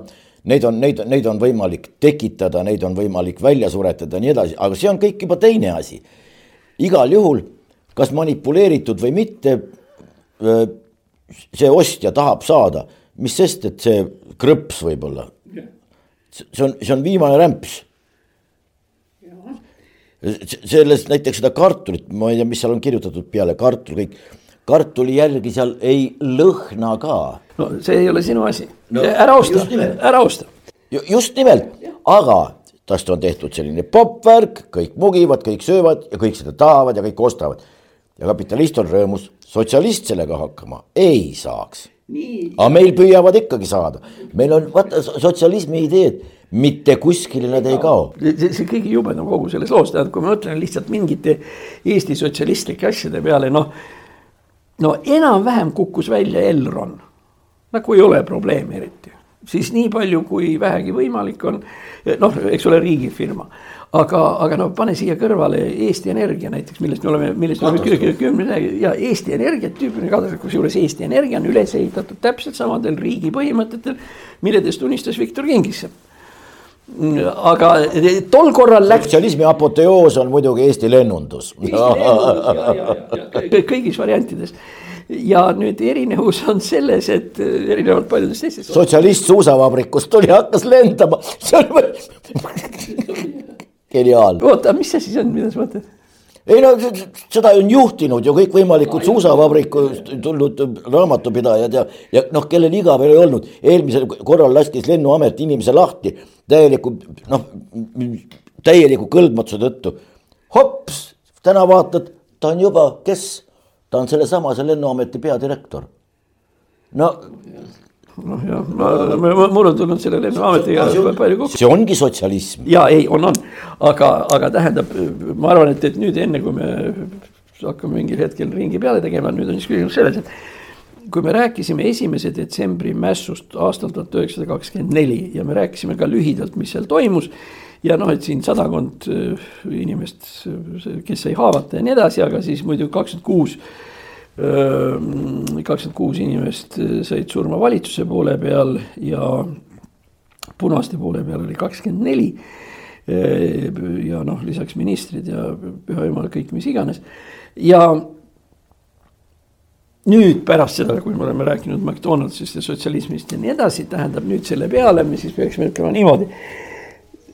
Neid on, neid, neid on võimalik tekitada, neid on võimalik välja suretada ja nii edasi, aga see on kõik juba teine asi. igal juhul, kas manipuleeritud või mitte, see ostja tahab saada, mis sest, et see krõps võib-olla. see on, see on viimane rämps sellest näiteks seda kartulit, ma ei tea, mis seal on kirjutatud peale, kartul, kõik, kartuli järgi seal ei lõhna ka. no see ei ole sinu asi no,, ära osta, ära osta. just nimelt, aga tast on tehtud selline popp-värk, kõik mugivad, kõik söövad ja kõik seda tahavad ja kõik ostavad. ja kapitalist on rõõmus, sotsialist sellega hakkama ei saaks. aga meil püüavad ikkagi saada, meil on vaata sotsialismi ideed mitte kuskile nad ei kao. see, see kõige jubedam kogu selles loos, tähendab, kui ma mõtlen lihtsalt mingite Eesti sotsialistlike asjade peale, noh. no enam-vähem kukkus välja Elron, nagu ei ole probleemi eriti, siis nii palju, kui vähegi võimalik on, noh, eks ole, riigifirma aga, aga no pane siia kõrvale Eesti Energia näiteks, millest me oleme, millest me oleme kümne ja Eesti Energia tüüpiline katastroof, kusjuures Eesti Energia on üles ehitatud täpselt samadel riigi põhimõtetel, milledest unistas Viktor Kingissepp aga tol korral läks. sotsialismi apoteoos on muidugi Eesti lennundus. kõigis variantides ja nüüd erinevus on selles, et erinevalt paljudest teistest. sotsialist suusavabrikust tuli, hakkas lendama, see on geniaalne. oota, mis see siis on, mida sa mõtled? Ei no seda on juhtinud ju kõikvõimalikud suusavabrikust tulnud raamatupidajad ja, ja noh, kellel igav ei olnud, eelmisel korral laskis lennuamet inimese lahti täieliku noh, täieliku kõlbmatuse tõttu. hops, täna vaatad, ta on juba, kes, ta on sellesamase lennuameti peadirektor. no noh, jah, ma, mul on tulnud selle lennuametiga palju kokku. see ongi sotsialism. ja ei, on, on, aga, aga tähendab, ma arvan, et, et nüüd enne kui me hakkame mingil hetkel ringi peale tegema, nüüd on siis küsimus selles, et kui me rääkisime esimese detsembri mässust aastal tuhat üheksasada kakskümmend neli ja me rääkisime ka lühidalt, mis seal toimus. ja noh, et siin sadakond äh, inimest, kes sai haavata ja nii edasi, aga siis muidu kakskümmend kuus kakskümmend kuus inimest said surma valitsuse poole peal ja punaste poole peal oli kakskümmend neli. ja noh, lisaks ministrid ja püha jumal, kõik, mis iganes ja nüüd pärast seda, kui me oleme rääkinud McDonaldsist ja sotsialismist ja nii edasi, tähendab nüüd selle peale me siis peaksime ütlema niimoodi.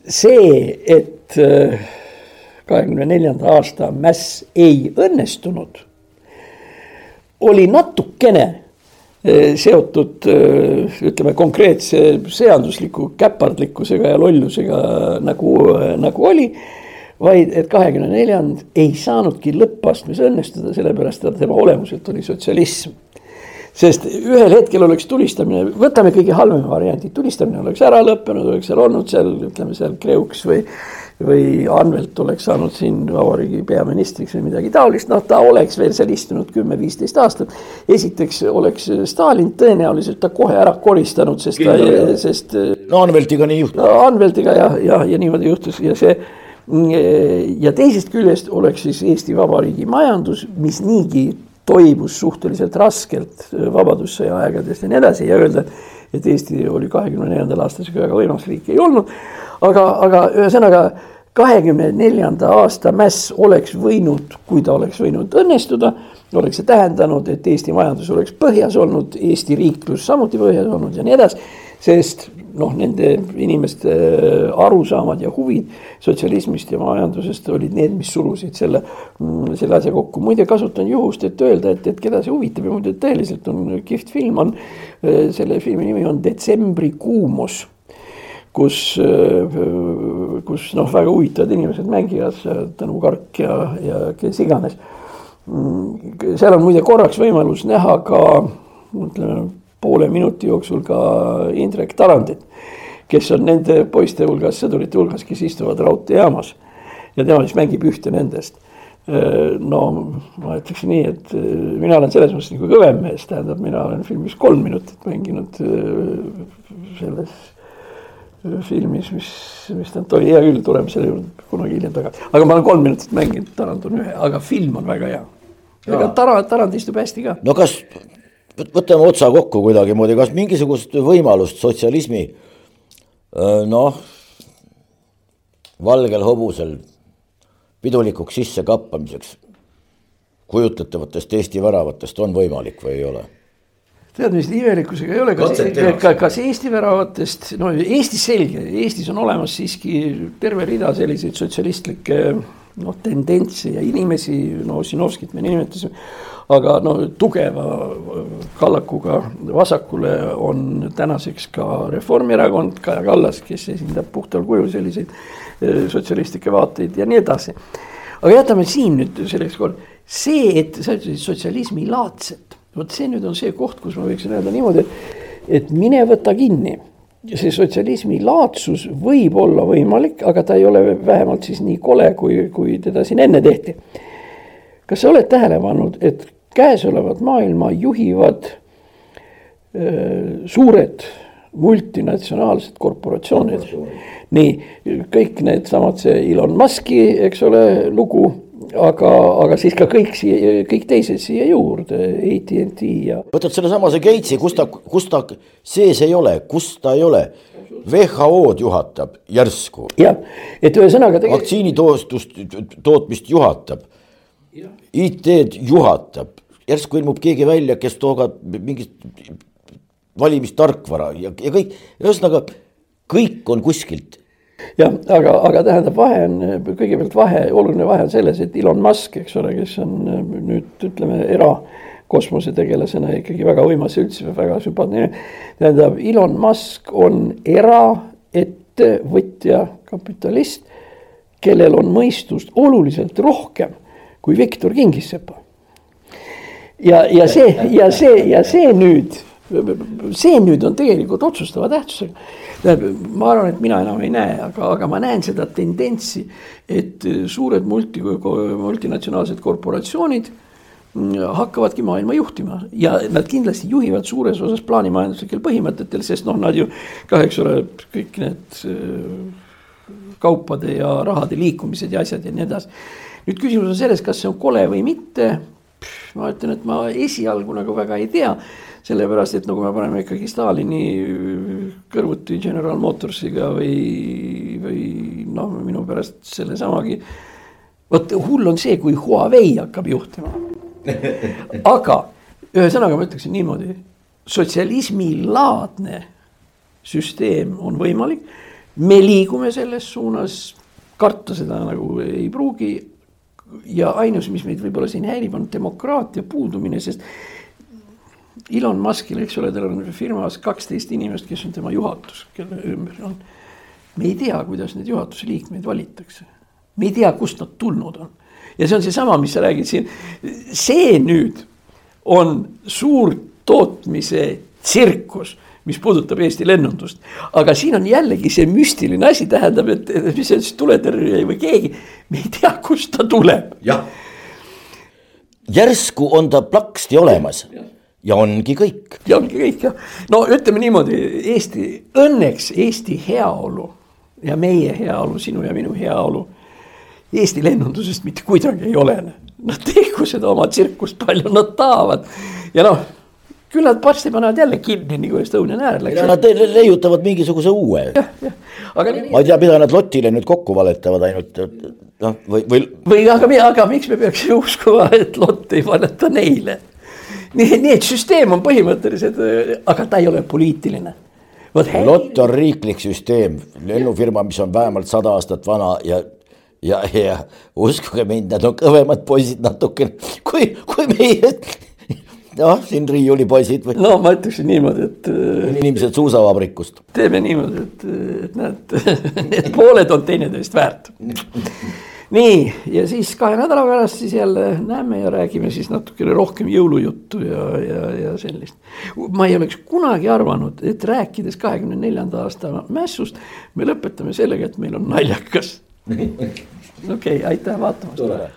see, et kahekümne neljanda aasta mäss ei õnnestunud oli natukene eh, seotud eh, ütleme konkreetse seadusliku käpardlikkusega ja lollusega nagu, eh, nagu oli. vaid et kahekümne neljand ei saanudki lõppastmes õnnestuda, sellepärast et tema olemuselt oli sotsialism. sest ühel hetkel oleks tulistamine, võtame kõige halvema variandi, tulistamine oleks ära lõppenud, oleks seal olnud seal ütleme seal Kreuks või või Anvelt oleks saanud siin vabariigi peaministriks või midagi taolist, noh, ta oleks veel seal istunud kümme-viisteist aastat. esiteks oleks Stalin tõenäoliselt ta kohe ära koristanud, sest ta, sest. no Anveltiga nii juhtus. no Anveltiga ja, ja, ja niimoodi juhtus ja see ja teisest küljest oleks siis Eesti Vabariigi majandus, mis niigi toimus suhteliselt raskelt Vabadussõja aegadest ja nii edasi ja öelda, et Eesti oli kahekümne neljandal aastal sihuke väga võimas riik ei olnud aga, aga ühesõnaga kahekümne neljanda aasta mäss oleks võinud, kui ta oleks võinud õnnestuda, oleks see tähendanud, et Eesti majandus oleks põhjas olnud, Eesti riiklus samuti põhjas olnud ja nii edasi. sest noh, nende inimeste äh, arusaamad ja huvid sotsialismist ja majandusest olid need, mis surusid selle, mm, selle asja kokku. muide, kasutan juhust, et öelda, et, et keda see huvitab ja muide tõeliselt on kihvt film on, äh, selle filmi nimi on Detsembri kuumus kus, kus noh, väga huvitavad inimesed mängivad, Tõnu Kark ja, ja kes iganes. seal on muide korraks võimalus näha ka ütleme poole minuti jooksul ka Indrek Tarandit, kes on nende poiste hulgas, sõdurite hulgas, kes istuvad raudteejaamas. Ja tema siis mängib ühte nendest. No ma ütleks nii, et mina olen selles mõttes nagu kõvem mees, tähendab, mina olen filmis kolm minutit mänginud selles filmis, mis, mis ta oli, hea küll, tuleme selle juurde kunagi hiljem tagasi, aga ma olen kolm minutit mänginud, Tarand on ühe, aga film on väga hea. ega Tarand, Tarand istub hästi ka. no kas, võtame otsa kokku kuidagimoodi, kas mingisugust võimalust sotsialismi noh, valgel hobusel pidulikuks sissekappamiseks kujutletavatest Eesti väravatest on võimalik või ei ole? tead, mis imelikkusega ei ole, kas, ka, kas Eesti väravatest, no Eestis selge, Eestis on olemas siiski terve rida selliseid sotsialistlikke noh, tendentse ja inimesi, no Ossinovskit me nimetasime. Aga no tugeva kallakuga vasakule on tänaseks ka Reformierakond, Kaja Kallas, kes esindab puhtal kujul selliseid eh, sotsialistlikke vaateid ja nii edasi. aga jätame siin nüüd selleks kord, see, et sa ütlesid sotsialismi laadset vot see nüüd on see koht, kus ma võiksin öelda niimoodi, et, et mine võta kinni. see sotsialismi laadsus võib olla võimalik, aga ta ei ole vähemalt siis nii kole, kui, kui teda siin enne tehti. kas sa oled tähele pannud, et käesolevat maailma juhivad öö, suured multinatsionaalsed korporatsioonid. nii, kõik needsamad, see Elon Musk'i, eks ole, lugu aga, aga siis ka kõik siia, kõik teised siia juurde, AT&T ja. võtad sellesamase Gatesi, kus ta, kus ta sees ei ole, kus ta ei ole. WHO-d juhatab järsku. jah, et ühesõnaga tegelikult.... vaktsiinitoostust, tootmist juhatab. IT-d juhatab, järsku ilmub keegi välja, kes toodab mingit valimistarkvara ja, ja kõik, ühesõnaga kõik on kuskilt. Jah, aga, aga tähendab, vahe on kõigepealt vahe, oluline vahe on selles, et Elon Musk, eks ole, kes on nüüd ütleme erakosmosetegelasena ikkagi väga võimas ja üldse väga sümpaatne. tähendab, Elon Musk on eraettevõtja, kapitalist, kellel on mõistust oluliselt rohkem kui Viktor Kingissepa. ja, ja see, ja see, ja see nüüd see nüüd on tegelikult otsustava tähtsusega. tähendab, ma arvan, et mina enam ei näe, aga, aga ma näen seda tendentsi, et suured multi, multinatsionaalsed korporatsioonid hakkavadki maailma juhtima ja nad kindlasti juhivad suures osas plaanimajanduslikel põhimõtetel, sest noh, nad ju kah, eks ole, kõik need äh, kaupade ja rahade liikumised ja asjad ja nii edasi. Nüüd küsimus on selles, kas see on kole või mitte. ma ütlen, et ma esialgu nagu väga ei tea sellepärast, et no kui me paneme ikkagi Stalini kõrvuti General Motorsiga või, või noh, minu pärast sellesamagi. vot hull on see, kui Huawei hakkab juhtima. aga ühesõnaga ma ütleksin niimoodi, sotsialismilaadne süsteem on võimalik. me liigume selles suunas, karta seda nagu ei pruugi. Ja ainus, mis meid võib-olla siin häirib, on demokraatia puudumine, sest Elon Muskil, eks ole, tal on firmas kaksteist inimest, kes on tema juhatus, kelle ümber on. me ei tea, kuidas neid juhatuse liikmeid valitakse. me ei tea, kust nad tulnud on. ja see on seesama, mis sa räägid siin. see nüüd on suur tootmise tsirkus mis puudutab Eesti lennundust. aga siin on jällegi see müstiline asi, tähendab, et mis see siis tuletõrje või keegi, me ei tea, kust ta tuleb. jah, järsku on ta plaksti olemas ja ja ongi kõik. ja ongi kõik jah, no ütleme niimoodi, Eesti, õnneks Eesti heaolu ja meie heaolu, sinu ja minu heaolu. Eesti lennundusest mitte kuidagi ei olene, nad tehku seda oma tsirkust palju nad tahavad ja noh küll nad varsti panevad jälle kinni, nagu Estonian Air läks. Nad leiutavad mingisuguse uue. Aga... ma ei tea, mida nad lotile nüüd kokku valetavad ainult noh, või, või. või aga, aga miks me peaksime uskuma, et lott ei valeta neile nii, nii et süsteem on põhimõtteliselt, aga ta ei ole poliitiline. lott on riiklik süsteem, lennufirma, mis on vähemalt sada aastat vana ja ja, ja uskuge mind, nad on kõvemad poisid natukene kui, kui meie noh, siin riiulipoisid või. no ma ütleksin niimoodi, et. inimesed suusavabrikust. teeme niimoodi, et, et näed, need pooled on teineteist väärt nii, ja siis kahe nädala pärast siis jälle näeme ja räägime siis natukene rohkem jõulujuttu ja, ja, ja sellist. ma ei oleks kunagi arvanud, et rääkides kahekümne neljanda aasta mässust, me lõpetame sellega, et meil on naljakas. okei okay,, aitäh vaatamast.